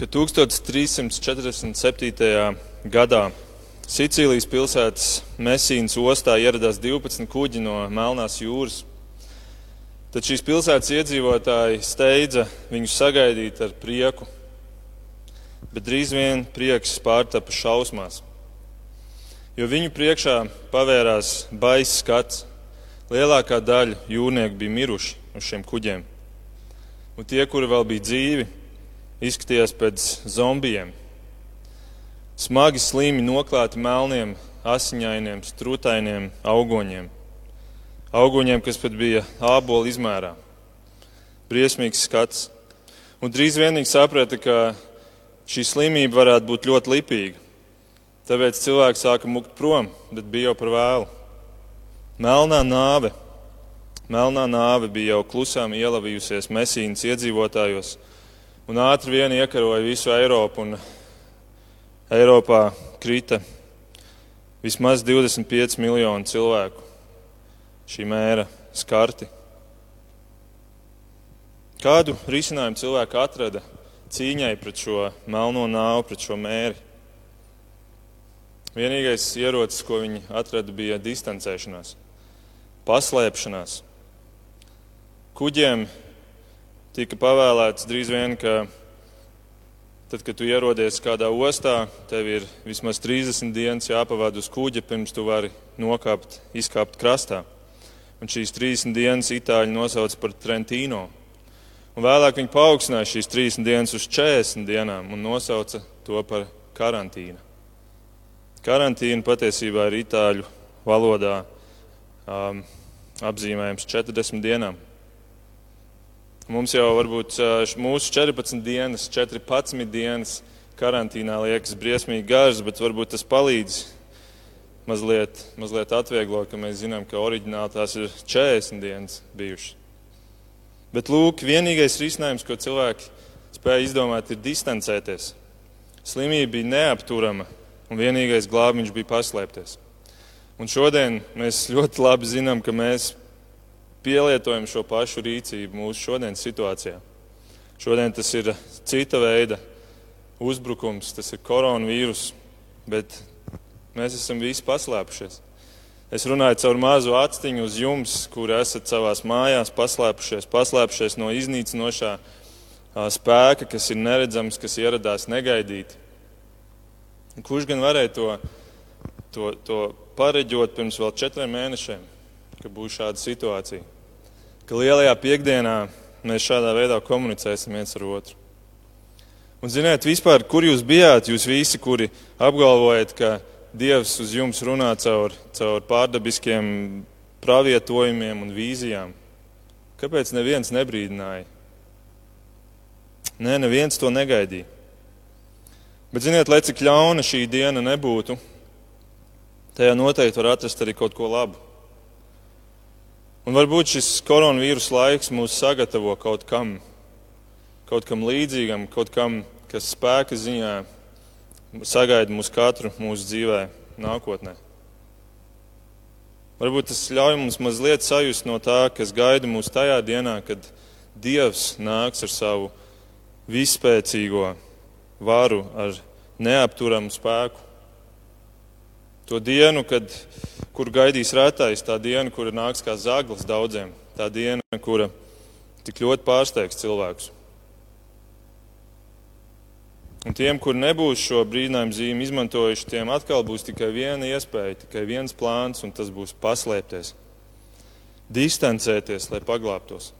ka 1347. gadā Sicīlijas pilsētas Mesīnas ostā ieradās 12 kuģi no Melnās jūras. Tad šīs pilsētas iedzīvotāji steidza viņus sagaidīt ar prieku, bet drīz vien prieks pārtapa šausmās. Jo viņu priekšā pavērās baisa skats. Lielākā daļa jūrnieku bija miruši uz šiem kuģiem, un tie, kuri vēl bija dzīvi, izskatījās pēc zombijiem. Smagi slīmi noklāti melniem, asiņainiem, strūtainiem augoņiem. Augoņiem, kas pat bija ābola izmērā. Briesmīgs skats. Un drīz vienīgi saprata, ka šī slimība varētu būt ļoti lipīga. Tāpēc cilvēki sāka mukt prom, bet bija jau par vēlu. Melnā nāve. Melnā nāve bija jau klusām ielavījusies Mesīnas iedzīvotājos un ātri vien iekaroja visu Eiropu. Eiropā krita vismaz 25 miljoni cilvēku šī mēra skarti. Kādu risinājumu cilvēki atrada cīņai pret šo melno nāvu, pret šo mēri? Vienīgais ierocis, ko viņi atrada, bija distancēšanās, paslēpšanās. Kuģiem tika pavēlēts drīz vien, ka Tad, kad tu ierodies kādā ostā, tev ir vismaz 30 dienas jāpavada uz kuģa, pirms tu vari nokāpt, izkāpt krastā. Un šīs 30 dienas itāļi nosauc par Trentino. Un vēlāk viņi paaugstināja šīs 30 dienas uz 40 dienām un nosauca to par karantīnu. Karantīna patiesībā ir itāļu valodā um, apzīmējums 40 dienām. Mums jau varbūt mūsu 14 dienas, 14 dienas karantīnā liekas briesmīgi garas, bet varbūt tas palīdz mazliet, mazliet atvieglot, ka mēs zinām, ka oriģināli tās ir 40 dienas bijušas. Bet lūk, vienīgais risinājums, ko cilvēki spēja izdomāt, ir distancēties. Slimība bija neapturama, un vienīgais glābiņš bija paslēpties. Un šodien mēs ļoti labi zinām, ka mēs pielietojam šo pašu rīcību mūsu šodienas situācijā. Šodien tas ir cita veida uzbrukums, tas ir koronavīrus, bet mēs esam visi paslēpušies. Es runāju caur mazu atstiņu uz jums, kur esat savās mājās paslēpušies, paslēpušies no iznīcinošā spēka, kas ir neredzams, kas ieradās negaidīti. Kurš gan varēja to, to, to pareģot pirms vēl četriem mēnešiem? Ka būs šāda situācija. Ka lielajā piekdienā mēs šādā veidā komunicēsim viens ar otru. Un ziniet, vispār, kur jūs bijāt, jūs visi, kuri apgalvojat, ka Dievs uz jums runā caur, caur pārdabiskiem pravietojumiem un vīzijām. Kāpēc neviens nebrīdināja? Nē, neviens to negaidīja. Bet, ziniet, lai cik ļauna šī diena nebūtu, tajā noteikti var atrast arī kaut ko labu. Un varbūt šis koronavīrus laiks mūs sagatavo kaut kam, kaut kam līdzīgam, kaut kam, kas spēka ziņā sagaida mūs katru mūsu dzīvē, nākotnē. Varbūt tas ļauj mums mazliet sajust no tā, kas gaida mūs tajā dienā, kad Dievs nāks ar savu vispēcīgo varu, ar neapturamu spēku. To dienu, kad, kur gaidīs rētais, tā diena, kura nāks kā zaglis daudziem, tā diena, kura tik ļoti pārsteigs cilvēkus. Un tiem, kur nebūs šo brīdinājumu zīmi izmantojuši, tiem atkal būs tikai viena iespēja, tikai viens plāns, un tas būs paslēpties, distancēties, lai paglābtos.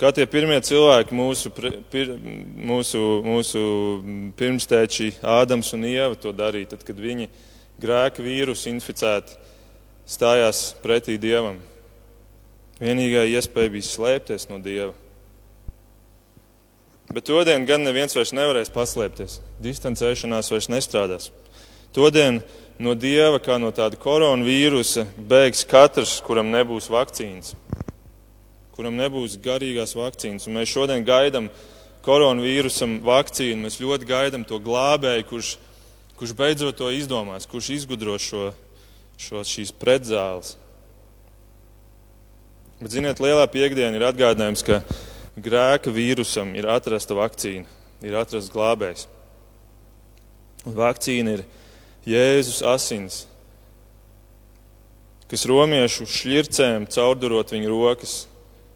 Kā tie pirmie cilvēki, mūsu, pir, mūsu, mūsu pirmstēči Ādams un Ieva to darīja, tad, kad viņi grēka vīrusu inficēti stājās pretī Dievam. Vienīgā iespēja bija slēpties no Dieva. Bet todien gan neviens vairs nevarēs paslēpties. Distancēšanās vairs nestrādās. Todien no Dieva, kā no tāda koronavīrusa, bēgs katrs, kuram nebūs vakcīnas, kuram nebūs garīgās vakcīnas. Un mēs šodien gaidām koronavīrusam vakcīnu, mēs ļoti gaidām to glābēju, kurš kurš beidzot to izdomās, kurš izgudros šo, šo šīs pretzāles. Bet, ziniet, lielā piekdiena ir atgādinājums, ka grēka vīrusam ir atrasta vakcīna. ir atrasts glābējs. Un vakcīna ir Jēzus asins, kas romiešu šķircēm caurdurot viņu rokas,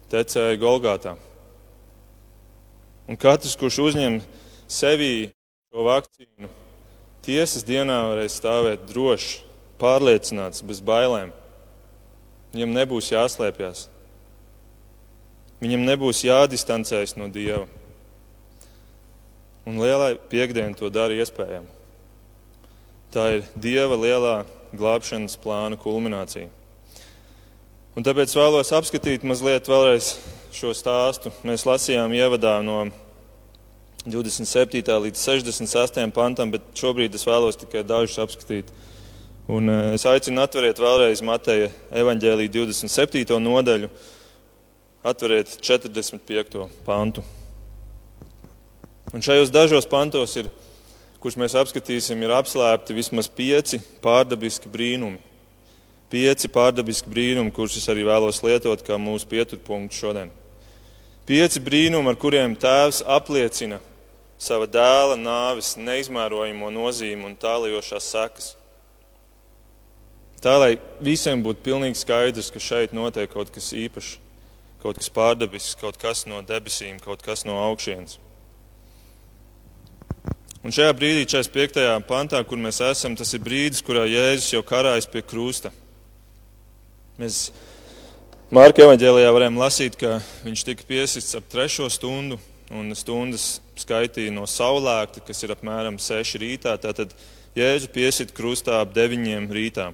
tecēja Golgātā. Un katrs, kurš uzņem sevī šo vakcīnu, tiesas dienā varēs stāvēt drošs, pārliecināts, bez bailēm. Viņam nebūs jāslēpjas. Viņam nebūs jādistancējas no Dieva. Un lielai piekdiena to dara iespējamu. Tā ir Dieva lielā glābšanas plāna kulminācija. Un tāpēc vēlos apskatīt mazliet vēlreiz šo stāstu. Mēs lasījām ievadā no 27. līdz 68. pantam, bet šobrīd es vēlos tikai dažus apskatīt. Un eh, es aicinu atveriet vēlreiz Mateja evaņģēlī 27. nodaļu, atveriet 45. pantu. Un šajos dažos pantos ir kurus mēs apskatīsim, ir apslēpti vismaz pieci pārdabiski brīnumi. Pieci pārdabiski brīnumi, kurus es arī vēlos lietot kā mūsu pieturpunktu šodien. Pieci brīnumi, ar kuriem Tēvs apliecina sava dēla nāves neizmērojamo nozīmi un tālajošās sekas. Tā lai visiem būtu pilnīgi skaidrs, ka šeit notiek kaut kas īpašs, kaut kas pārdabisks, kaut kas no debesīm, kaut kas no augšienes. Un šajā brīdī, 45. pantā, kur mēs esam, tas ir brīdis, kurā Jēzus jau karājas pie krusta. Mēs Mārka evanģēlijā varam lasīt, ka viņš tika piesists ap trešo stundu, un stundas skaitīja no saulēkta, kas ir apmēram 6 rītā. Tātad Jēzu piesit krustā ap 9 rītā.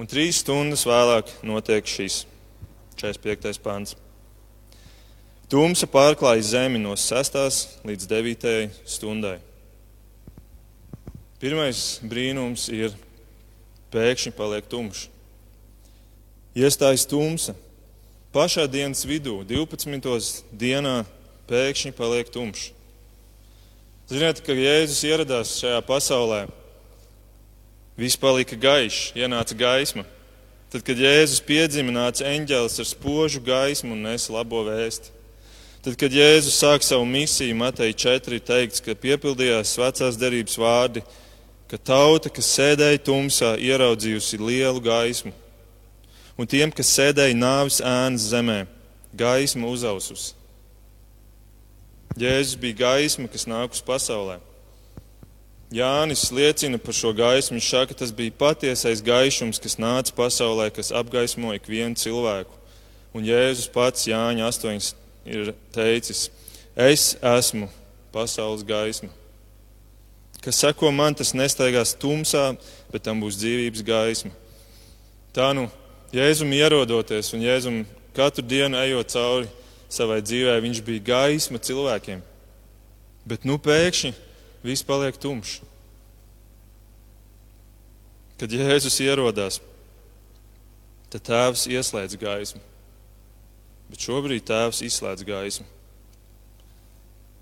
Un trīs stundas vēlāk notiek šis 45. pants. Tumsa pārklāja zemi no 6. līdz 9. stundai. Pirmais brīnums ir pēkšņi paliek tumšs. Iestājas tumsa. Pašā dienas vidū, 12. dienā, pēkšņi paliek tumšs. Ziniet, kad Jēzus ieradās šajā pasaulē, viss palika gaišs, ienāca gaisma. Tad, kad Jēzus piedzima, nāca eņģēlis ar spožu gaismu un nesa labo vēsti. Tad, kad Jēzus sāk savu misiju, Matei 4, teikts, ka piepildījās vecās derības vārdi, ka tauta, kas sēdēja tumsā, ieraudzījusi lielu gaismu, un tiem, kas sēdēja nāves ēnas zemē, gaisma uzaususi. Jēzus bija gaisma, kas nāk uz pasaulē. Jānis liecina par šo gaismu. Viņš saka, ka tas bija patiesais gaišums, kas nāca pasaulē, kas apgaismoja ikvienu cilvēku. Un Jēzus pats Jāņa 8 ir teicis: Es esmu pasaules gaisma. Kas seko man, tas nestaigās tumsā, bet tam būs dzīvības gaisma. Tā nu, Jēzum ierodoties un Jēzum katru dienu ejot cauri savai dzīvē, viņš bija gaisma cilvēkiem. Bet nu pēkšņi viss paliek tumšs. Kad Jēzus ierodās, tad tēvs ieslēdz gaismu. Bet šobrīd tēvs izslēdz gaismu.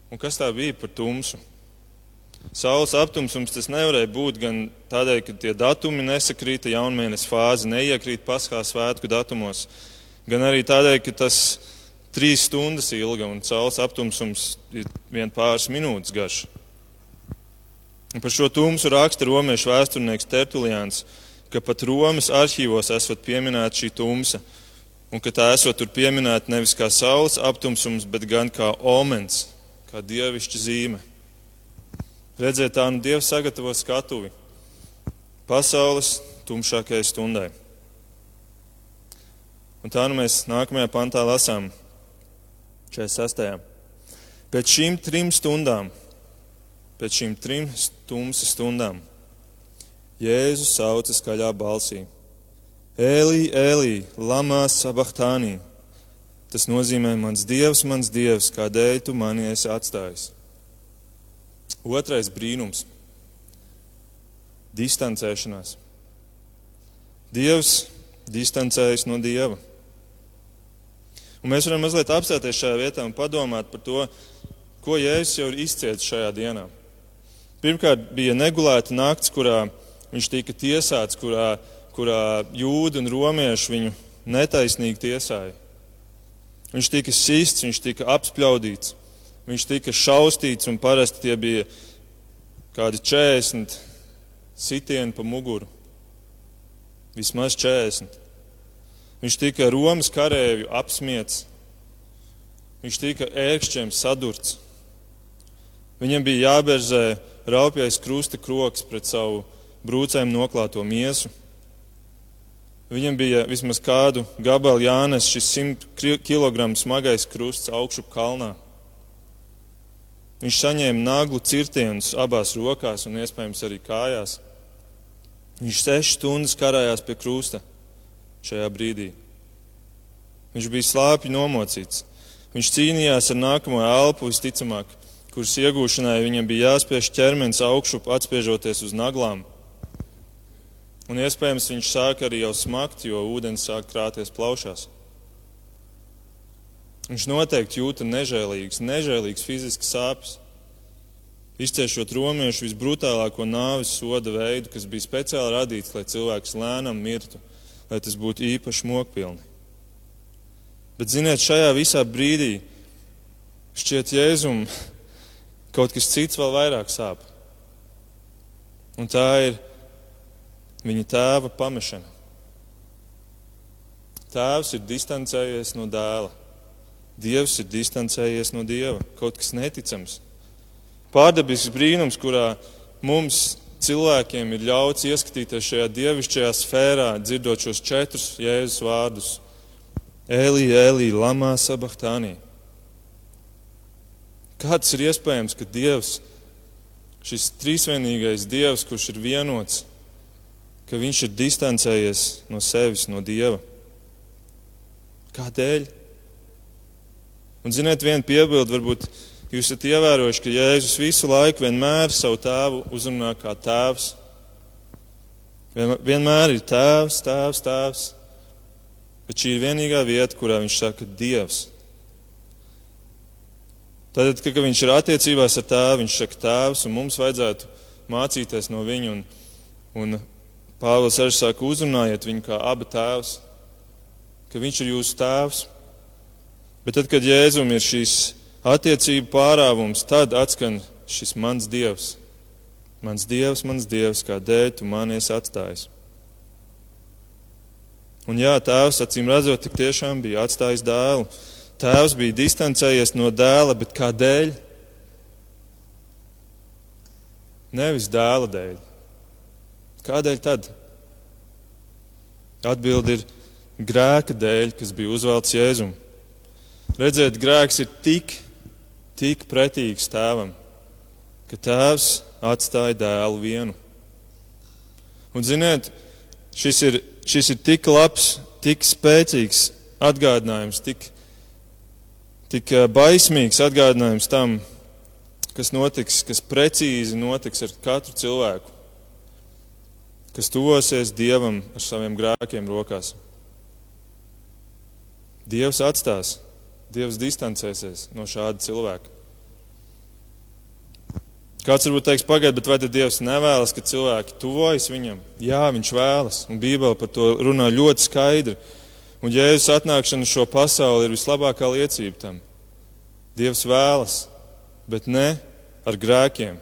Un kas tā bija par tumsu? Saules aptumsums tas nevarēja būt gan tādēļ, ka tie datumi nesakrīta, jaunmēnesis fāze neiekrīt paskā svētku datumos, gan arī tādēļ, ka tas trīs stundas ilga un saules aptumsums ir vien pāris minūtes garš. Un par šo tumsu raksta romiešu vēsturnieks Tertulians, ka pat Romas arhīvos esot pieminēta šī tumsa, un ka tā esot tur pieminēta nevis kā saules aptumsums, bet gan kā omens, kā dievišķa zīme. Redziet, tā nu Dievs sagatavo skatuvi pasaules tumšākajai stundai. Un tā nu mēs nākamajā pantā lasām, 46. Pēc šīm trim stundām, pēc šīm trim tumsas stundām, Jēzus sauca skaļā balsī: Ēlī, Ēlī, Lamā Sabahtānī. Tas nozīmē, mans Dievs, mans Dievs, kādēļ tu mani esi atstājis? Otrais brīnums - distancēšanās. Dievs distancējas no Dieva. Un mēs varam mazliet apstāties šajā vietā un padomāt par to, ko Jēzus jau ir izcietis šajā dienā. Pirmkārt, bija negulēta nakts, kurā viņš tika tiesāts, kurā, kurā jūdi un romieši viņu netaisnīgi tiesāja. Viņš tika sists, viņš tika apspļaudīts. viņš tika šaustīts, un parasti tie bija kādi 40 sitieni pa muguru. Vismaz 40. Viņš tika Romas karēju apsmiets. Viņš tika ērkšķiem sadurts. Viņam bija jāberzē raupjais krusta kroks pret savu brūcēm noklāto miesu. Viņam bija vismaz kādu gabalu jānes šis 100 kg smagais krusts augšu kalnā. Viņš saņēma naglu cirtienus abās rokās un iespējams arī kājās. Viņš sešas stundas karājās pie krusta šajā brīdī. Viņš bija slāpji nomocīts. Viņš cīnījās ar nākamo elpu, visticamāk, kuras iegūšanai viņam bija jāspiež ķermenis augšup, atspiežoties uz naglām. Un iespējams viņš sāk arī jau smakt, jo ūdens sāk krāties plaušās. Viņš noteikti jūta nežēlīgas, nežēlīgas fiziskas sāpes. Izciešot romiešu visbrutālāko nāves soda veidu, kas bija speciāli radīts, lai cilvēks lēnām mirtu, lai tas būtu īpaši mokpilni. Bet, ziniet, šajā visā brīdī šķiet Jēzum kaut kas cits vēl vairāk sāp. Un tā ir viņa tēva pamešana. Tēvs ir distancējies no dēla. Dievs ir distancējies no dieva. Kaut kas neticams. Pārdabisks brīnums, kurā mums cilvēkiem ir ļauts ieskatīties šajā dievišķajā sfērā, dzirdot šos četrus Jēzus vārdus - Elī, Elī, Lamā, Sabahtānī. Kā tas ir iespējams, ka Dievs, šis trīsvienīgais Dievs, kurš ir vienots, ka viņš ir distancējies no sevis, no Dieva. Kādēļ? Un, ziniet, viena piebilde, varbūt jūs esat ievērojuši, ka Jēzus visu laiku vienmēr savu tēvu uzrunā kā tēvs. Vienmēr ir tēvs, tēvs, tēvs. Bet šī ir vienīgā vieta, kurā viņš saka Dievs. Tad, kad viņš ir attiecībās ar tēvu, viņš saka tēvs, un mums vajadzētu mācīties no viņa un, un Pāvils arī saka, uzrunājiet viņu kā abi tēvs, ka viņš ir jūsu tēvs. Bet tad, kad Jēzum ir šīs attiecību pārāvums, tad atskan šis mans dievs. Mans dievs, mans dievs, kādēļ tu manies atstājis. Un jā, tēvs, acīm redzot, tik tiešām bija atstājis dēlu. Tēvs bija distancējies no dēla, bet kādēļ? Nevis dēla dēļ. Kādēļ tad? Atbilde ir grēka dēļ, kas bija uzvelts Jēzum. Redziet, grēks ir tik, tik pretīgs tēvam, ka tēvs atstāja dēlu vienu. Un, ziniet, šis ir, šis ir tik labs, tik spēcīgs atgādinājums, tik, tik baismīgs atgādinājums tam, kas notiks, kas precīzi notiks ar katru cilvēku kas tuvosies Dievam ar saviem grēkiem rokās. Dievs atstās, Dievs distancēsies no šāda cilvēka. Kāds varbūt teiks, pagaidiet, bet vai tad Dievs nevēlas, ka cilvēki tuvojas viņam? Jā, viņš vēlas, un Bībele par to runā ļoti skaidri. Un Jēzus atnākšana šo pasauli ir vislabākā liecība tam. Dievs vēlas, bet ne ar grēkiem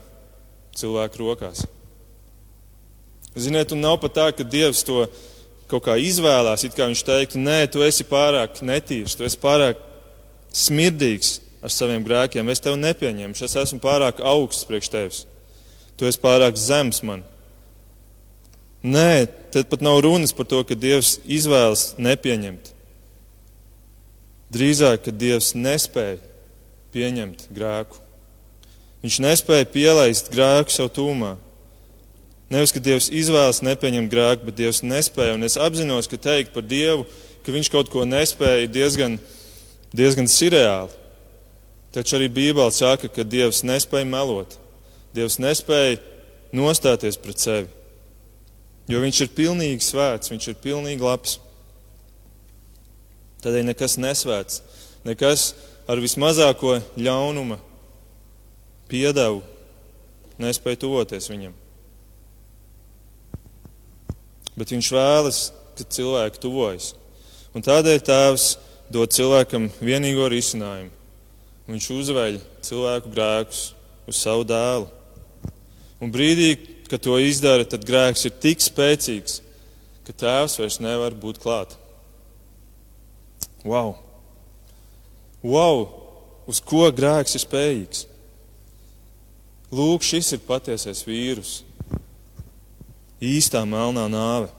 cilvēku rokās. Ziniet, un nav pat tā, ka Dievs to kaut kā izvēlās, it kā viņš teiktu, nē, tu esi pārāk netīrs, tu esi pārāk smirdīgs ar saviem grēkiem, es tevi nepieņemšu, es esmu pārāk augsts priekš tevis, tu esi pārāk zems man. Nē, tad pat nav runas par to, ka Dievs izvēlas nepieņemt. Drīzāk, ka Dievs nespēja pieņemt grēku. Viņš nespēja pielaist grēku sev tūmā. Nevis, ka Dievs izvēlas nepieņemt grēku, bet Dievs nespēja. Un es apzinos, ka teikt par Dievu, ka Viņš kaut ko nespēja, ir diezgan, diezgan sirreāli. Taču arī Bībele saka, ka Dievs nespēja melot. Dievs nespēja nostāties pret sevi. Jo Viņš ir pilnīgi svēts, Viņš ir pilnīgi labs. Tādēļ nekas nesvēts, nekas ar vismazāko ļaunuma piedevu nespēja tuvoties Viņam bet viņš vēlas, ka cilvēki tuvojas. Un tādēļ Tēvs dod cilvēkam vienīgo risinājumu. Viņš uzveļ cilvēku grēkus uz savu dēlu. Un brīdī, kad to izdara, tad grēks ir tik spēcīgs, ka tēvs vairs nevar būt klāt. Wow! Wow! Uz ko grēks ir spējīgs? Lūk, šis ir patiesais vīrus, īstā melnā nāve.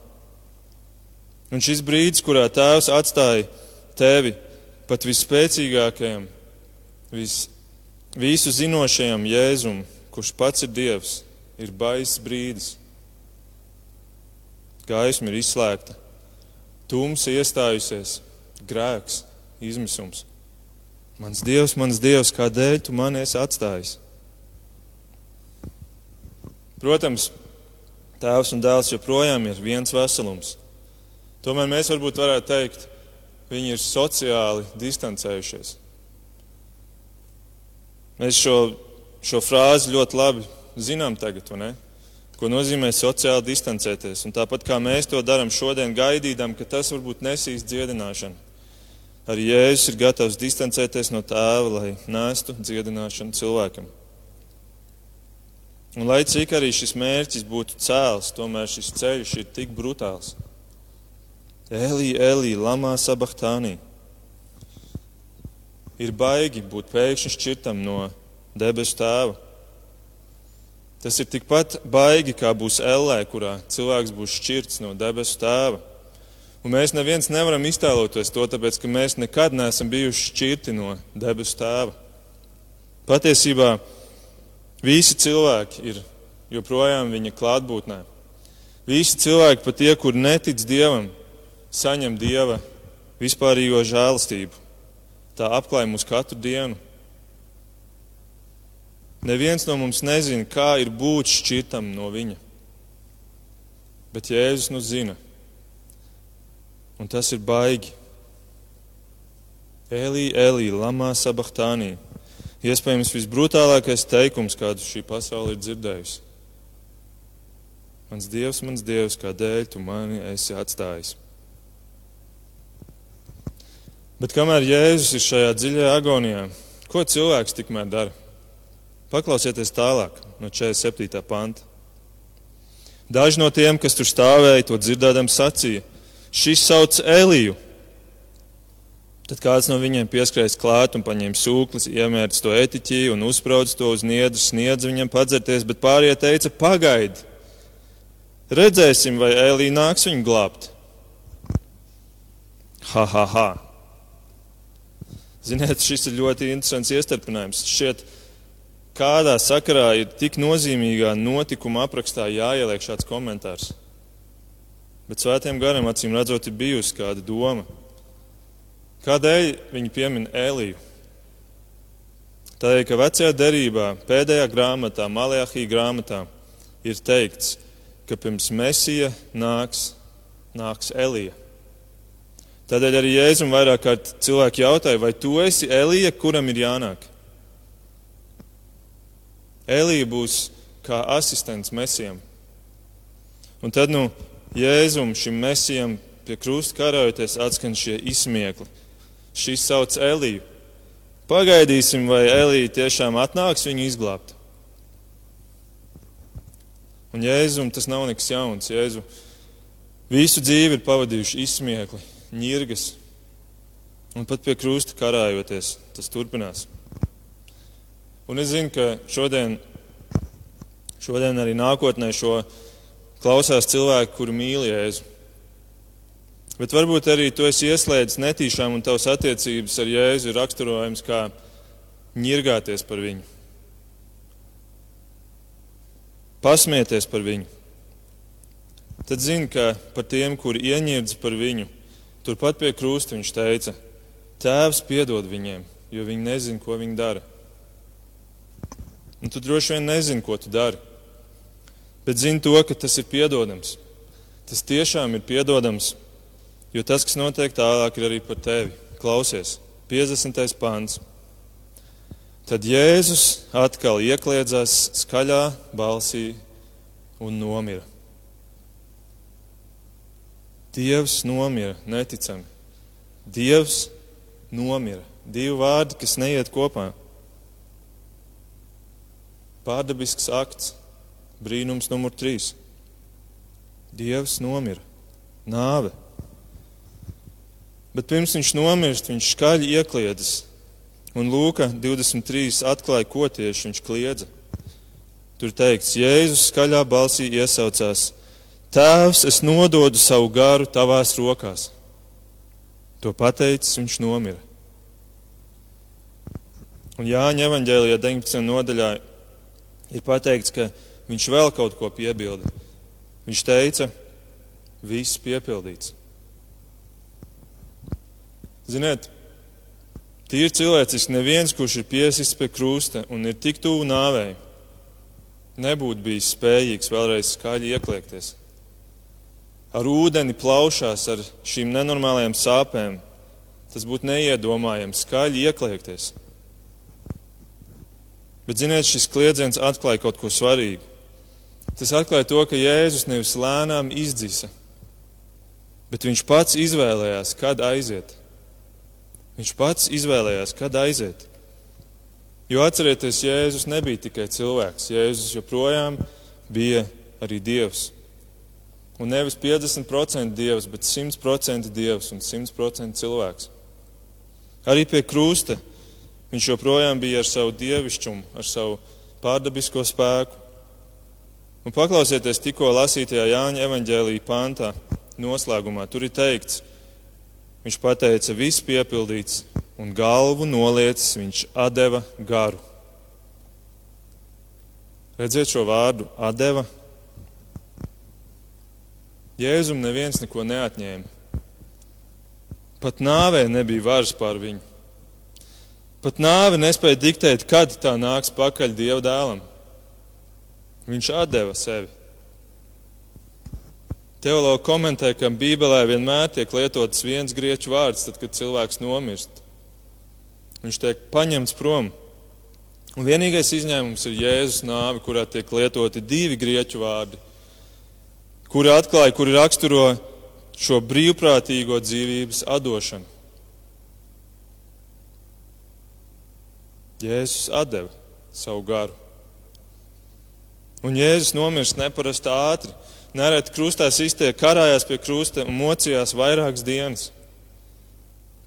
Un šis brīdis, kurā tēvs atstāja tevi pat visspēcīgākajam, vis, visu zinošajam Jēzum, kurš pats ir Dievs, ir baisa brīdis. Gaisma ir izslēgta, tumsa iestājusies, grēks, izmisums. Mans Dievs, mans Dievs, kādēļ tu mani esi atstājis? Protams, tēvs un dēls joprojām ir viens veselums. Tomēr mēs varbūt varētu teikt, viņi ir sociāli distancējušies. Mēs šo, šo frāzi ļoti labi zinām tagad? Ko nozīmē sociāli distancēties. Un tāpat kā mēs to darām šodien, gaidīdam, ka tas varbūt nesīs dziedināšanu. Arī Jēzus ir gatavs distancēties no tēva, lai nestu dziedināšanu cilvēkam. Un lai cik arī šis mērķis būtu cēls, tomēr šis ceļš ir tik brutāls. Elī, Elī, Lamā Sabahtānī. Ir baigi būt pēkšņi šķirtam no debesu tēva. Tas ir tikpat baigi, kā būs ellē, kurā cilvēks būs šķirts no debesu tēva. Un mēs neviens nevaram iztēloties to, tāpēc ka mēs nekad neesam bijuši šķirti no debesu tēva. Patiesībā visi cilvēki ir joprojām viņa klātbūtnē. Visi cilvēki, pat tie, kur netic dievam, saņem dieva vispārīgo žēlastību. Tā apklāj mūs katru dienu. Neviens no mums nezina, kā ir būt šķirtam no viņa. Bet Jēzus nu zina un tas ir baigi. Elī, Elī, Lamā Sabahtānī. Iespējams, visbrutālākais teikums, kādu šī pasaule ir dzirdējusi. Mans Dievs, mans Dievs, kādēļ tu mani esi atstājis? Bet kamēr Jēzus ir šajā dziļajā agonijā, ko cilvēks tikmēr dara? Paklausieties tālāk no 47. panta. Daži no tiem, kas tur stāvēja, to dzirdēdam sacīja šis sauc Eliju. Tad kāds no viņiem pieskrējas klāt un paņēma sūklis, iemērts to etiķī un uzspraudz to uz niedru, sniedz viņam padzerties, bet pārējie teica, pagaidi, redzēsim, vai Elija nāks viņu glābt. Ha, ha, ha! Ziniet, šis ir ļoti interesants iestarpinājums. Šķiet, kādā sakarā ir tik nozīmīgā notikuma aprakstā jāieliek šāds komentārs. Bet svētiem gariem acīm redzot, ir bijusi kāda doma. Kādēļ viņi piemin Eliju? Tādēļ, ka vecajā derībā, pēdējā grāmatā, Malajahī grāmatā, ir teikts, ka pirms Mesija nāks, nāks Elija. Tādēļ arī Jēzum vairāk kārt cilvēki jautāja, vai tu esi Elija, kuram ir jānāk? Elija būs kā asistents Mesijam. Un tad, nu, Jēzum, šim mesijam pie krusta karojoties, atskan šie izsmiekli. Šis sauc Eliju. Pagaidīsim, vai Elija tiešām atnāks viņu izglābt. Un Jēzum tas nav nekas jauns. Jēzu visu dzīvi ir pavadījuši izsmiekli, ņirgas. Un pat pie krusta karājoties, tas turpinās. Un es zinu, ka šodien, šodien arī nākotnē šo klausās cilvēki, kuri mīl Jēzu. Bet varbūt arī tu esi ieslēdzis netīšām un tavs attiecības ar Jēzu ir raksturojams kā ņirgāties par viņu, pasmieties par viņu. Tad zini, ka par tiem, kuri ieņirdz par viņu, turpat pie krusta viņš teica, Tēvs piedod viņiem, jo viņi nezina, ko viņi dara. Un tu droši vien nezini, ko tu dari bet zini to, ka tas ir piedodams. Tas tiešām ir piedodams, jo tas, kas notiek tālāk, ir arī par tevi. Klausies, 50. pāns. Tad Jēzus atkal iekļiedzās skaļā balsī un nomira. Dievs nomira, neticami. Dievs nomira. Divi vārdi, kas neiet kopā. Pārdabisks akts, brīnums numur trīs. Dievs nomira, nāve. Bet pirms viņš nomirst, viņš skaļi iekliedzas. Un Lūka 23 atklāja, ko tieši viņš kliedza. Tur teikts, Jēzus skaļā balsī iesaucās: Tēvs, es nododu savu garu tavās rokās. To pateicis, viņš nomira. Un Jāņa evanģēlijā 19. nodaļā ir pateikts, ka viņš vēl kaut ko piebilda. Viņš teica, viss piepildīts. Ziniet, tīri cilvēciski neviens, kurš ir piesists pie krusta un ir tik tuvu nāvei, nebūtu bijis spējīgs vēlreiz skaļi iekliekties. Ar ūdeni plaušās, ar šīm nenormālajām sāpēm, tas būtu neiedomājams skaļi iekliekties. Bet, ziniet, šis kliedziens atklāja kaut ko svarīgu. Tas atklāja to, ka Jēzus nevis lēnām izdzisa, bet viņš pats izvēlējās, kad aiziet. Viņš pats izvēlējās, kad aiziet. Jo atcerieties, Jēzus nebija tikai cilvēks. Jēzus joprojām bija arī Dievs. Un nevis 50% Dievs, bet 100% Dievs un 100% cilvēks. Arī pie krusta Viņš joprojām bija ar savu dievišķumu, ar savu pārdabisko spēku. Un paklausieties tikko lasītajā Jāņa evaņģēlīja pāntā, noslēgumā. Tur ir teikts, viņš pateica, viss piepildīts, un galvu noliecis, viņš deva garu. Redziet šo vārdu, deva. Jēzum neviens neko neatņēma. Pat nāvē nebija varas pār viņu. Pat nāve nespēja diktēt, kad tā nāks pakaļ Dieva dēlam. Viņš atdeva sevi. Teologi komentē, ka Bībelē vienmēr tiek lietots viens grieķu vārds, tad, kad cilvēks nomirst. Viņš tiek paņemts prom. Un vienīgais izņēmums ir Jēzus nāve, kurā tiek lietoti divi grieķu vārdi, kuri atklāja, kuri raksturo šo brīvprātīgo dzīvības atdošanu. Jēzus deva savu garu. Un Jēzus nomirst neparasti ātri. Nereti krustā iztiek, karājās pie krusta un mocījās vairākas dienas.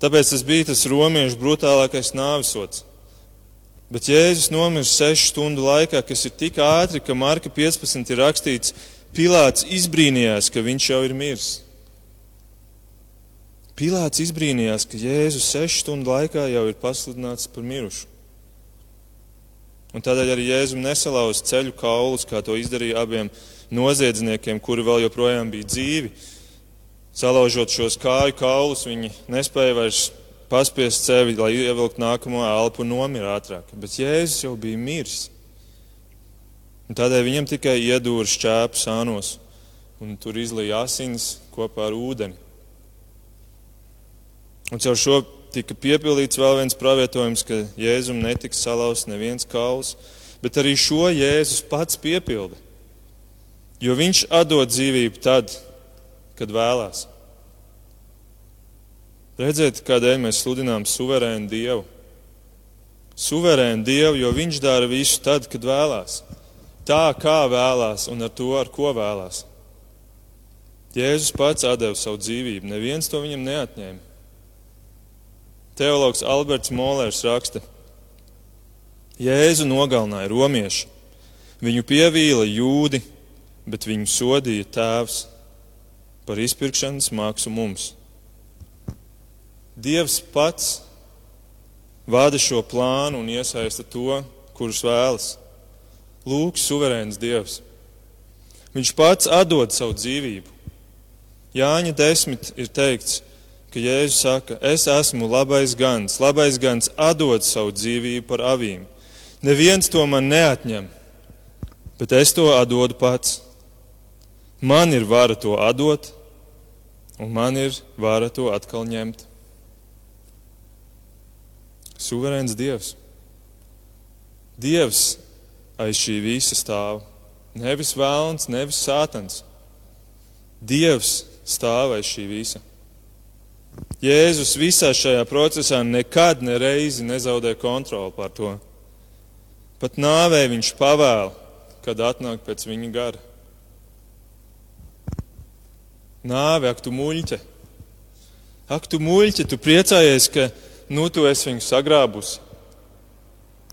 Tāpēc tas bija tas romiešu brutālākais nāvisots. Bet Jēzus nomirst sešu stundu laikā, kas ir tik ātri, ka Marka 15 ir rakstīts, Pilāts izbrīnījās, ka viņš jau ir miris. Pilāts izbrīnījās, ka Jēzus sešu stundu laikā jau ir pasludināts par mirušu. Un tādēļ arī Jēzum nesalauz ceļu kaulus, kā to izdarīja abiem noziedzniekiem, kuri vēl joprojām bija dzīvi. Salaužot šos kāju kaulus, viņi nespēja vairs paspiest sevi, lai ievilktu nākamo elpu un nomira ātrāk. Bet Jēzus jau bija miris. Un tādēļ viņam tikai iedūra šķēpu sānos, un tur izlīja asins kopā ar ūdeni. Un caur šo tika piepildīts vēl viens pravietojums, ka Jēzum netiks salauzts neviens kauls, bet arī šo Jēzus pats piepilda. Jo viņš atdod dzīvību tad, kad vēlās. Redziet, kādēļ mēs sludinām suverēnu Dievu. Suverēnu Dievu, jo Viņš dara visu tad, kad vēlās. Tā kā vēlās un ar to, ar ko vēlās. Jēzus pats deva savu dzīvību, neviens to viņam neatņēma. Teologs Alberts Molērs raksta, Jēzu nogalināja romieši, viņu pievīla jūdi, bet viņu sodīja tēvs par izpirkšanas mākslu mums. Dievs pats vada šo plānu un iesaista to, kurus vēlas. Lūk, suverēns Dievs. Viņš pats atdod savu dzīvību. Jāņa desmit ir teikts, ka Jēzus saka, es esmu labais gans, labais gans atdod savu dzīvību par avīm. Neviens to man neatņem, bet es to atdodu pats. Man ir vara to atdot, un man ir vara to atkal ņemt. Suverēns Dievs. Dievs aiz šī visa stāv. Nevis vēlns, nevis sātans. Dievs stāv aiz šī visa. Jēzus visā šajā procesā nekad nereizi nezaudē kontroli pār to. Pat nāvē viņš pavēl, kad atnāk pēc viņa gara. Nāve, ak, tu muļķe! Ak, tu muļķe, tu priecājies, ka nu tu esi viņu sagrābusi.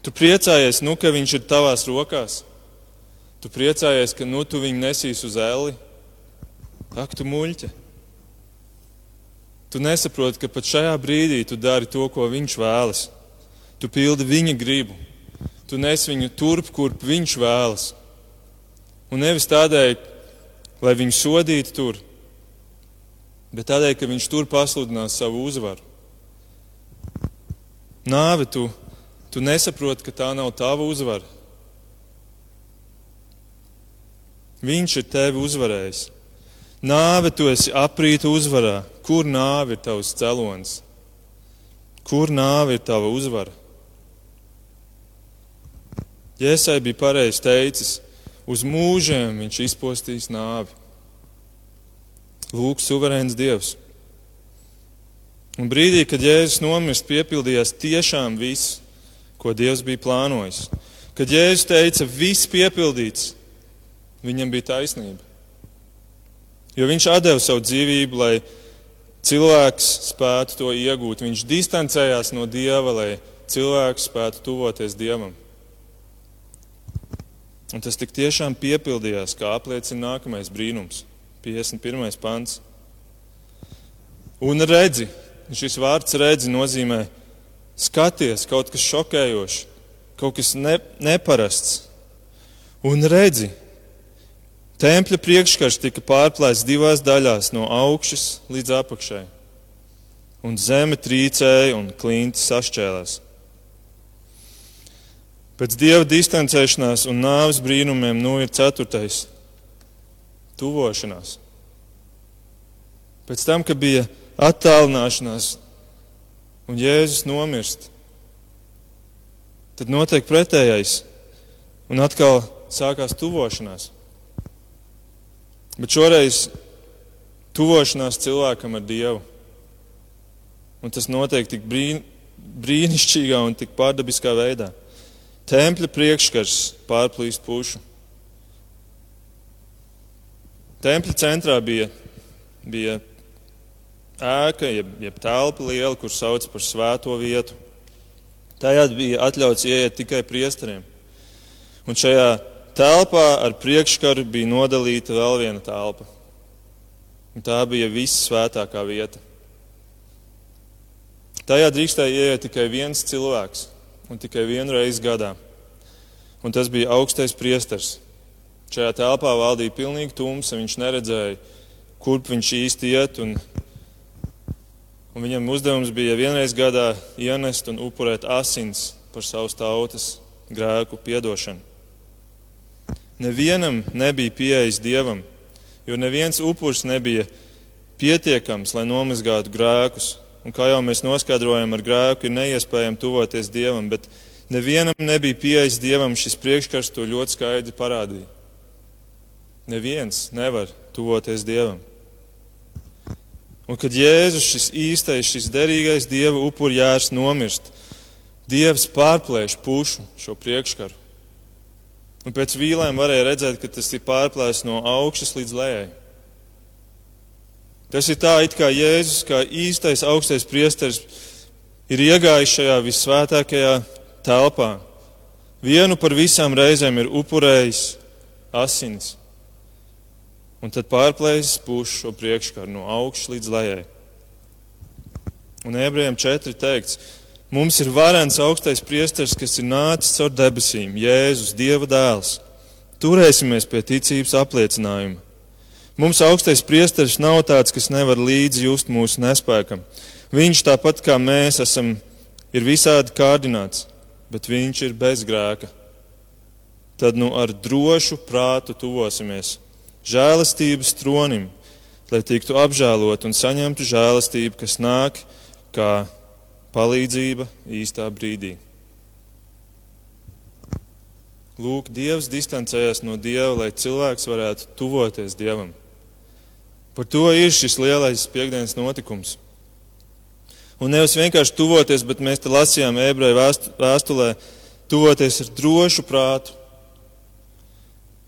Tu priecājies, nu, ka viņš ir tavās rokās. Tu priecājies, ka nu tu viņu nesīs uz elli. Ak, tu muļķe! Tu nesaproti, ka pat šajā brīdī tu dari to, ko viņš vēlas. Tu pildi viņa gribu. Tu nes viņu turp, kurp viņš vēlas. Un nevis tādēļ, lai viņu sodītu tur, bet tādēļ, ka viņš tur pasludinās savu uzvaru. Nāve, tu, tu nesaproti, ka tā nav tava uzvara. Viņš ir tevi uzvarējis. Nāve, tu esi aprīta uzvarā. Kur nāve ir tavs cēlonis? Kur nāve ir tava uzvara? Jēzai bija pareizi teicis, uz mūžiem viņš izpostīs nāvi. Lūk, suverēns Dievs. Un brīdī, kad Jēzus nomirst, piepildījās tiešām viss, ko Dievs bija plānojis. Kad Jēzus teica, viss piepildīts, viņam bija taisnība. Jo viņš deva savu dzīvību, lai cilvēks spētu to iegūt. Viņš distancējās no Dieva, lai cilvēks spētu tuvoties Dievam. Un tas tik tiešām piepildījās, kā apliecina nākamais brīnums. 51. pants. Un redzi, šis vārds redzi nozīmē skaties, kaut kas šokējošs, kaut kas ne, neparasts. Un redzi, tempļa priekškars tika pārplēsts divās daļās, no augšas līdz apakšai. Un zeme trīcēja un klinti sašķēlās. Pēc dieva distancēšanās un nāves brīnumiem nu ir ceturtais tuvošanās. Pēc tam, kad bija attālināšanās un Jēzus nomirst, tad notiek pretējais un atkal sākās tuvošanās. Bet šoreiz tuvošanās cilvēkam ar Dievu. Un tas notiek tik brīn, brīnišķīgā un tik pārdabiskā veidā. Tempļa priekškars pārplīst pušu. Tempļa centrā bija, bija ēka, jeb, jeb telpa liela, kur sauc par svēto vietu. Tajā bija atļauts ieiet tikai priesteriem. Un šajā telpā ar priekškaru bija nodalīta vēl viena telpa. Un tā bija vissvētākā vieta. Tajā drīkstēja ieiet tikai viens cilvēks un tikai vienu reizi gadā. Un tas bija augstais priesteris. Šajā telpā valdīja pilnīgi tumsa, viņš neredzēja, kurp viņš īsti iet. Un, un viņam uzdevums bija vienreiz gadā ienest un upurēt asins par savas tautas grēku piedošanu. Nevienam nebija pieejas dievam, jo neviens upurs nebija pietiekams, lai nomazgātu grēkus. Un kā jau mēs noskaidrojam, ar grēku ir neiespējami tuvoties dievam, bet nevienam nebija pieejas dievam, šis priekškars to ļoti skaidri parādīja. Neviens nevar tuvoties Dievam. Un kad Jēzus, šis īstais, šis derīgais Dieva upurjērs nomirst, Dievs pārplēš pušu šo priekškaru. Un pēc vīlēm varēja redzēt, ka tas ir pārplēsts no augšas līdz lejai. Tas ir tā, it kā Jēzus, kā īstais augstais priesteris, ir iegājis šajā visvētākajā telpā. Vienu par visām reizēm ir upurējis asinis un tad pārplēsis pušu šo priekškaru no augšas līdz lejai. Un ebrejiem četri teikts, mums ir varens augstais priesteris, kas ir nācis caur debesīm, Jēzus, Dieva dēls. Turēsimies pie ticības apliecinājuma. Mums augstais priesteris nav tāds, kas nevar līdzi just mūsu nespēkam. Viņš tāpat kā mēs esam, ir visādi kārdināts, bet viņš ir bez grēka. Tad nu ar drošu prātu tuvosimies žēlastības tronim, lai tiktu apžēlot un saņemtu žēlastību, kas nāk kā palīdzība īstā brīdī. Lūk, Dievs distancējas no Dieva, lai cilvēks varētu tuvoties Dievam. Par to ir šis lielais piekdienas notikums. Un nevis vienkārši tuvoties, bet mēs te lasījām ebreju vēstulē, tuvoties ar drošu prātu.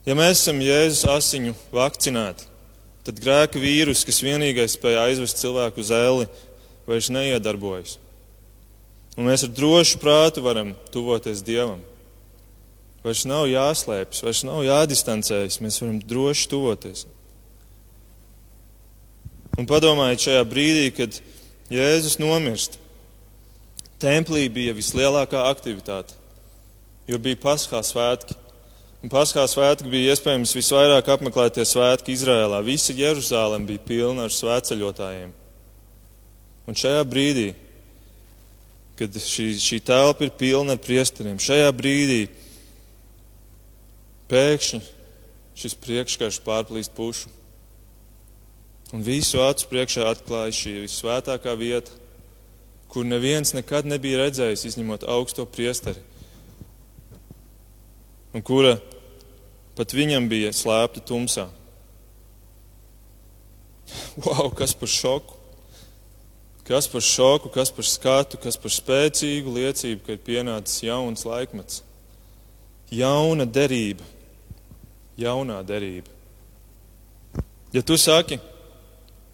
Ja mēs esam Jēzus asiņu vakcinēti, tad grēka vīrus, kas vienīgais spēja aizvest cilvēku uz elli, vairs neiedarbojas. Un mēs ar drošu prātu varam tuvoties Dievam. Vairs nav jāslēpjas, vairs nav jādistancējas, mēs varam droši tuvoties. Un padomājiet šajā brīdī, kad Jēzus nomirst. Templī bija vislielākā aktivitāte, jo bija paskā svētki. Paskā svētki bija iespējams visvairāk apmeklētie svētki Izrēlā. Visa Jeruzālēm bija pilna ar svētceļotājiem. Un šajā brīdī, kad šī, šī telpa ir pilna ar priesteriem, šajā brīdī pēkšņi šis priekškarš pārplīst pušu. Un visu acu priekšā atklāja šī visvētākā vieta, kur neviens nekad nebija redzējis, izņemot augsto priesteri, un kura pat viņam bija slēpta tumsā. Wow, kas par šoku! Kas par šoku, kas par skatu, kas par spēcīgu liecību, ka ir pienācis jauns laikmets, jauna derība, jaunā derība. Ja tu saki,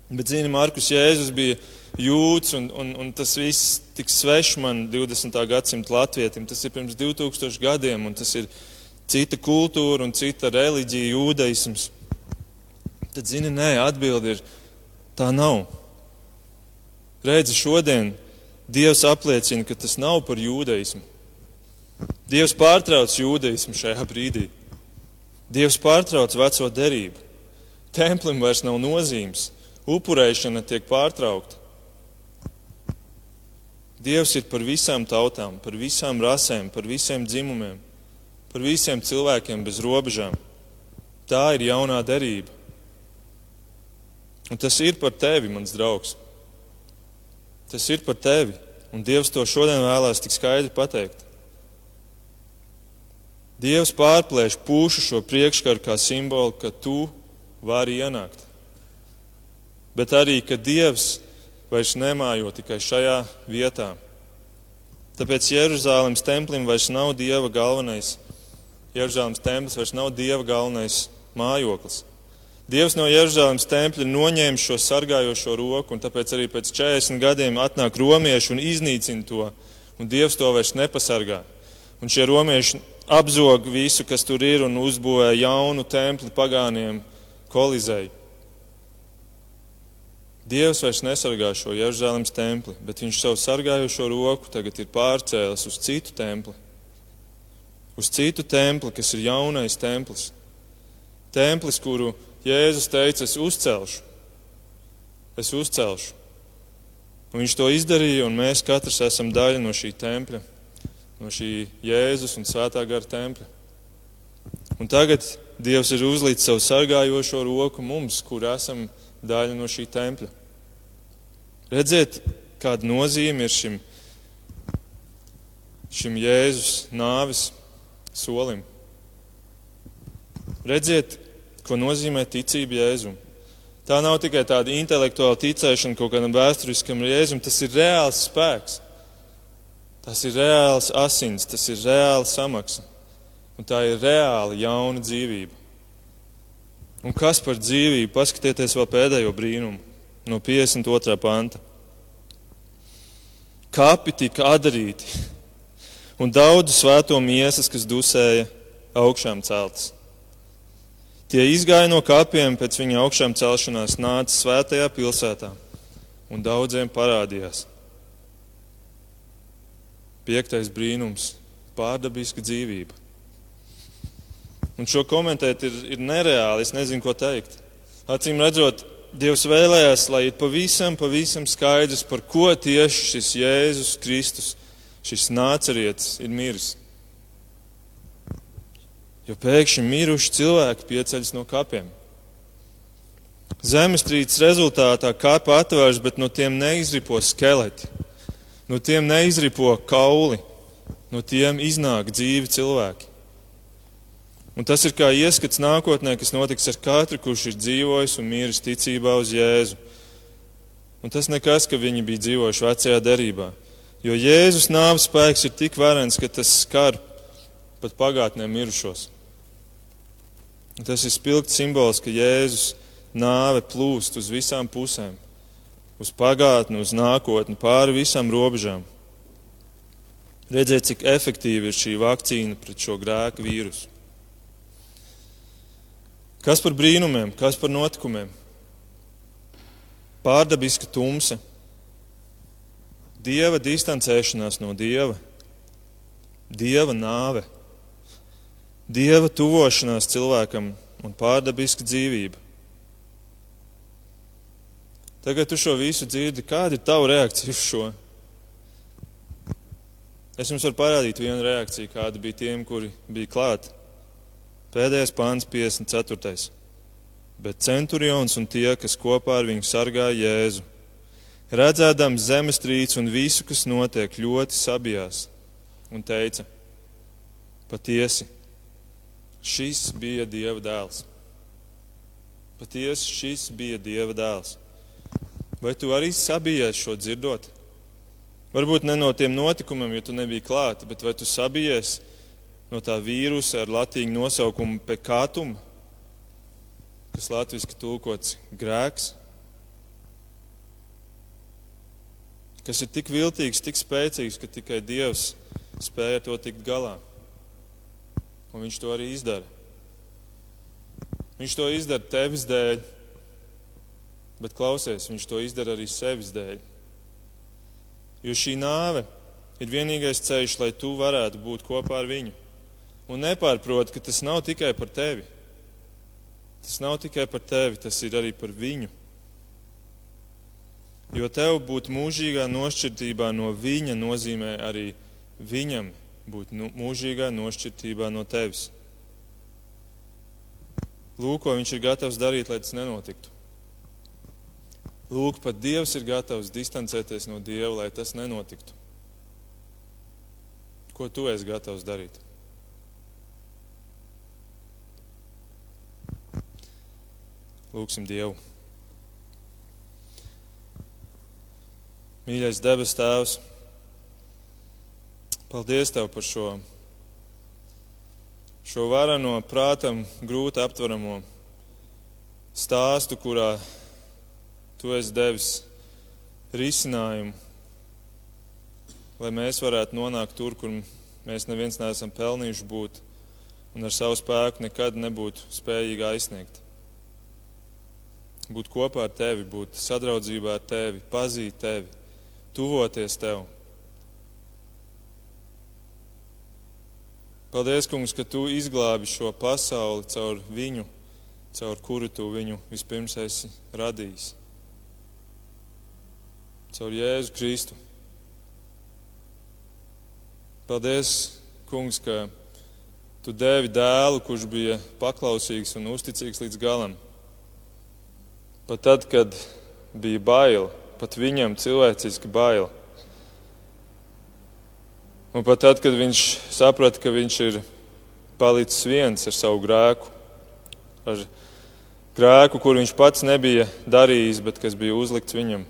Bet, zini, Markus Jēzus bija jūts, un, un, un tas viss tik svešs man 20. gadsimta latvietim. Tas ir pirms 2000 gadiem, un tas ir cita kultūra un cita reliģija, jūdaisms. Tad, zini, nē, atbildi ir tā nav. Redzi, šodien Dievs apliecina, ka tas nav par jūdaismu. Dievs pārtrauc jūdaismu šajā brīdī. Dievs pārtrauc veco derību. Templim vairs nav nozīmes upurēšana tiek pārtraukta. Dievs ir par visām tautām, par visām rasēm, par visiem dzimumiem, par visiem cilvēkiem bez robežām. Tā ir jaunā derība. Un tas ir par tevi, mans draugs. Tas ir par tevi, un Dievs to šodien vēlās tik skaidri pateikt. Dievs pārplēš pūšu šo priekškaru kā simbolu, ka tu vari ienākt bet arī, ka Dievs vairs nemājo tikai šajā vietā. Tāpēc Jeruzālēmas templim vairs nav Dieva galvenais. Jeruzālēmas templis vairs nav Dieva galvenais mājoklis. Dievs no Jeruzālēmas tempļa noņēma šo sargājošo roku, un tāpēc arī pēc 40 gadiem atnāk romieši un iznīcina to, un Dievs to vairs nepasargā. Un šie romieši apzog visu, kas tur ir, un uzbūvē jaunu templi pagāniem kolizēju. Dievs vairs nesargā šo Jeruzalemes templi, bet viņš savu sargājošo roku tagad ir pārcēlis uz citu templi. Uz citu templi, kas ir jaunais templis. Templis, kuru Jēzus teica, es uzcelšu. Es uzcelšu. Un viņš to izdarīja, un mēs katrs esam daļa no šī tempļa, no šī Jēzus un Svētā gara tempļa. Un tagad Dievs ir uzlīdz savu sargājošo roku mums, kur esam daļa no šī tempļa. Redziet, kāda nozīme ir šim, šim Jēzus nāves solim. Redziet, ko nozīmē ticība Jēzum. Tā nav tikai tāda intelektuāla ticēšana kaut kādam vēsturiskam Jēzum, tas ir reāls spēks. Tas ir reāls asins, tas ir reāla samaksa. Un tā ir reāla jauna dzīvība. Un kas par dzīvību? Paskatieties vēl pēdējo brīnumu no 52. panta. Kapi tika atdarīti, un daudz svēto miesas, kas dusēja, augšām celtas. Tie izgāja no kapiem pēc viņa augšām celšanās, nāca svētajā pilsētā, un daudziem parādījās. Piektais brīnums - pārdabiska dzīvība. Un šo komentēt ir, ir nereāli. Es nezinu, ko teikt. Acīm redzot, Dievs vēlējās, lai ir pavisam, pavisam skaidrs, par ko tieši šis Jēzus Kristus, šis nācerietis ir miris. Jo pēkšņi miruši cilvēki pieceļas no kapiem. Zemestrīces rezultātā kapa atvērs, bet no tiem neizripo skeleti, no tiem neizripo kauli, no tiem iznāk dzīvi cilvēki. Un tas ir kā ieskats nākotnē, kas notiks ar katru, kurš ir dzīvojis un miris ticībā uz Jēzu. Un tas nekas, ka viņi bija dzīvojuši vecajā derībā. Jo Jēzus nāves spēks ir tik varens, ka tas skar pat pagātnē mirušos. Tas ir spilgts simbols, ka Jēzus nāve plūst uz visām pusēm, uz pagātni, uz nākotni, pāri visām robežām. Redzēt, cik efektīva ir šī vakcīna pret šo grēku vīrusu. Kas par brīnumiem, kas par notikumiem? Pārdabiska tumsa, dieva distancēšanās no dieva, dieva nāve, dieva tuvošanās cilvēkam un pārdabiska dzīvība. Tagad tu šo visu dzirdi. Kāda ir tava reakcija uz šo? Es jums varu parādīt vienu reakciju, kāda bija tiem, kuri bija klāt. Pēdējais pāns, 54. Bet centurions un tie, kas kopā ar viņu sargāja Jēzu, redzēdams zemestrīci un visu, kas notiek, ļoti sabijās un teica: Patiesi, šis bija Dieva dēls. Patiesi, šis bija Dieva dēls. Vai tu arī sabijies šo dzirdot? Varbūt ne no tiem notikumiem, jo tu nebija klāt, bet vai tu sabijies no tā vīrusa ar latīņu nosaukumu pekātum, kas latviešu tulkots grēks, kas ir tik viltīgs, tik spēcīgs, ka tikai Dievs spēja to tikt galā. Un viņš to arī izdara. Viņš to izdara tevis dēļ, Bet klausies, viņš to izdara arī sevis dēļ. Jo šī nāve ir vienīgais ceļš, lai tu varētu būt kopā ar viņu. Un nepārprot, ka tas nav tikai par tevi. Tas nav tikai par tevi, tas ir arī par viņu. Jo tev būt mūžīgā nošķirtībā no viņa nozīmē arī viņam būt nu, mūžīgā nošķirtībā no tevis. Lūk, ko viņš ir gatavs darīt, lai tas nenotiktu. Lūk, pat Dievs ir gatavs distancēties no Dieva, lai tas nenotiktu. Ko tu esi gatavs darīt? Lūksim Dievu. Mīļais debes Tēvs, paldies Tev par šo, šo varano, prātam grūti aptveramo stāstu, kurā Tu esi devis risinājumu, lai mēs varētu nonākt tur, kur mēs neviens neesam pelnījuši būt un ar savu spēku nekad nebūtu spējīgi aizsniegt. Būt kopā ar tevi, būt sadraudzībā ar tevi, pazīt tevi, tuvoties tev. Paldies, Kungs, ka tu izglābi šo pasauli caur viņu, caur kuru tu viņu vispirms esi radījis caur Jēzu Kristu. Paldies, Kungs, ka Tu devi dēlu, kurš bija paklausīgs un uzticīgs līdz galam. Pat tad, kad bija bail, pat viņam cilvēciski bail. Un pat tad, kad viņš saprata, ka viņš ir palicis viens ar savu grēku, ar grēku, kur viņš pats nebija darījis, bet kas bija uzlikts viņam.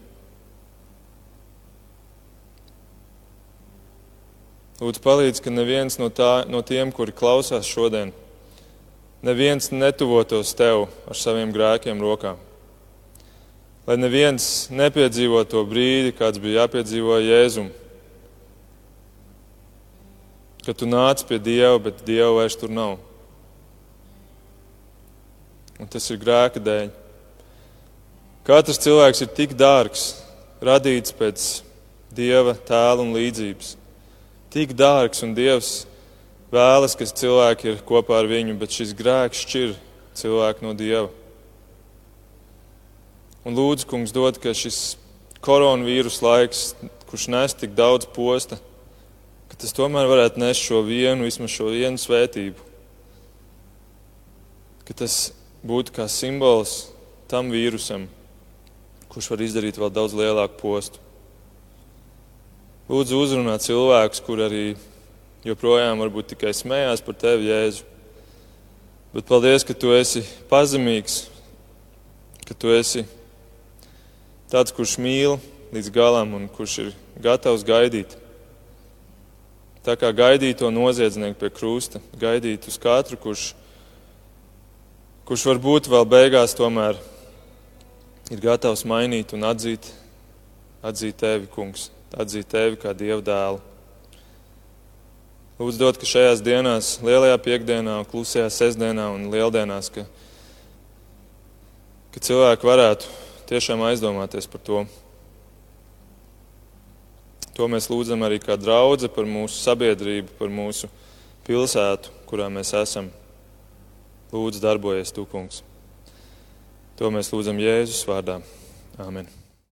Lūdzu, palīdzi, ka neviens no, tā, no tiem, kuri klausās šodien, neviens netuvotos tev ar saviem grēkiem rokām. Lai neviens nepiedzīvo to brīdi, kāds bija jāpiedzīvo Jēzum. Kad tu nāc pie Dieva, bet Dieva vairs tur nav. Un tas ir grēka dēļ. Katrs cilvēks ir tik dārgs, radīts pēc Dieva tēla un līdzības tik dārgs un Dievs vēlas, ka cilvēki ir kopā ar viņu, bet šis grēks šķir cilvēku no Dieva. Un lūdzu, kungs, dod, ka šis koronavīrus laiks, kurš nes tik daudz posta, ka tas tomēr varētu nest šo vienu, vismaz šo vienu svētību. Ka tas būtu kā simbols tam vīrusam, kurš var izdarīt vēl daudz lielāku postu. Lūdzu, uzrunā cilvēkus, kur arī joprojām varbūt tikai smējās par tevi, Jēzu. Bet paldies, ka tu esi pazemīgs, ka tu esi tāds, kurš mīl līdz galam un kurš ir gatavs gaidīt. tā kā gaidīja to noziedznieku pie krusta, gaidīt uz katru, kurš, kurš varbūt vēl beigās tomēr ir gatavs mainīt un atzīt, atzīt tevi, kungs, atzīt tevi kā dievu dēlu. Lūdzu, dod, ka šajās dienās, lielajā piekdienā, klusajā sestdienā un lieldienās, ka, ka cilvēki varētu tiešām aizdomāties par to. To mēs lūdzam arī kā draudzene par mūsu sabiedrību, par mūsu pilsētu, kurā mēs esam. Lūdzu, darbojies, Tu, Kungs. To mēs lūdzam Jēzus vārdā. Āmen!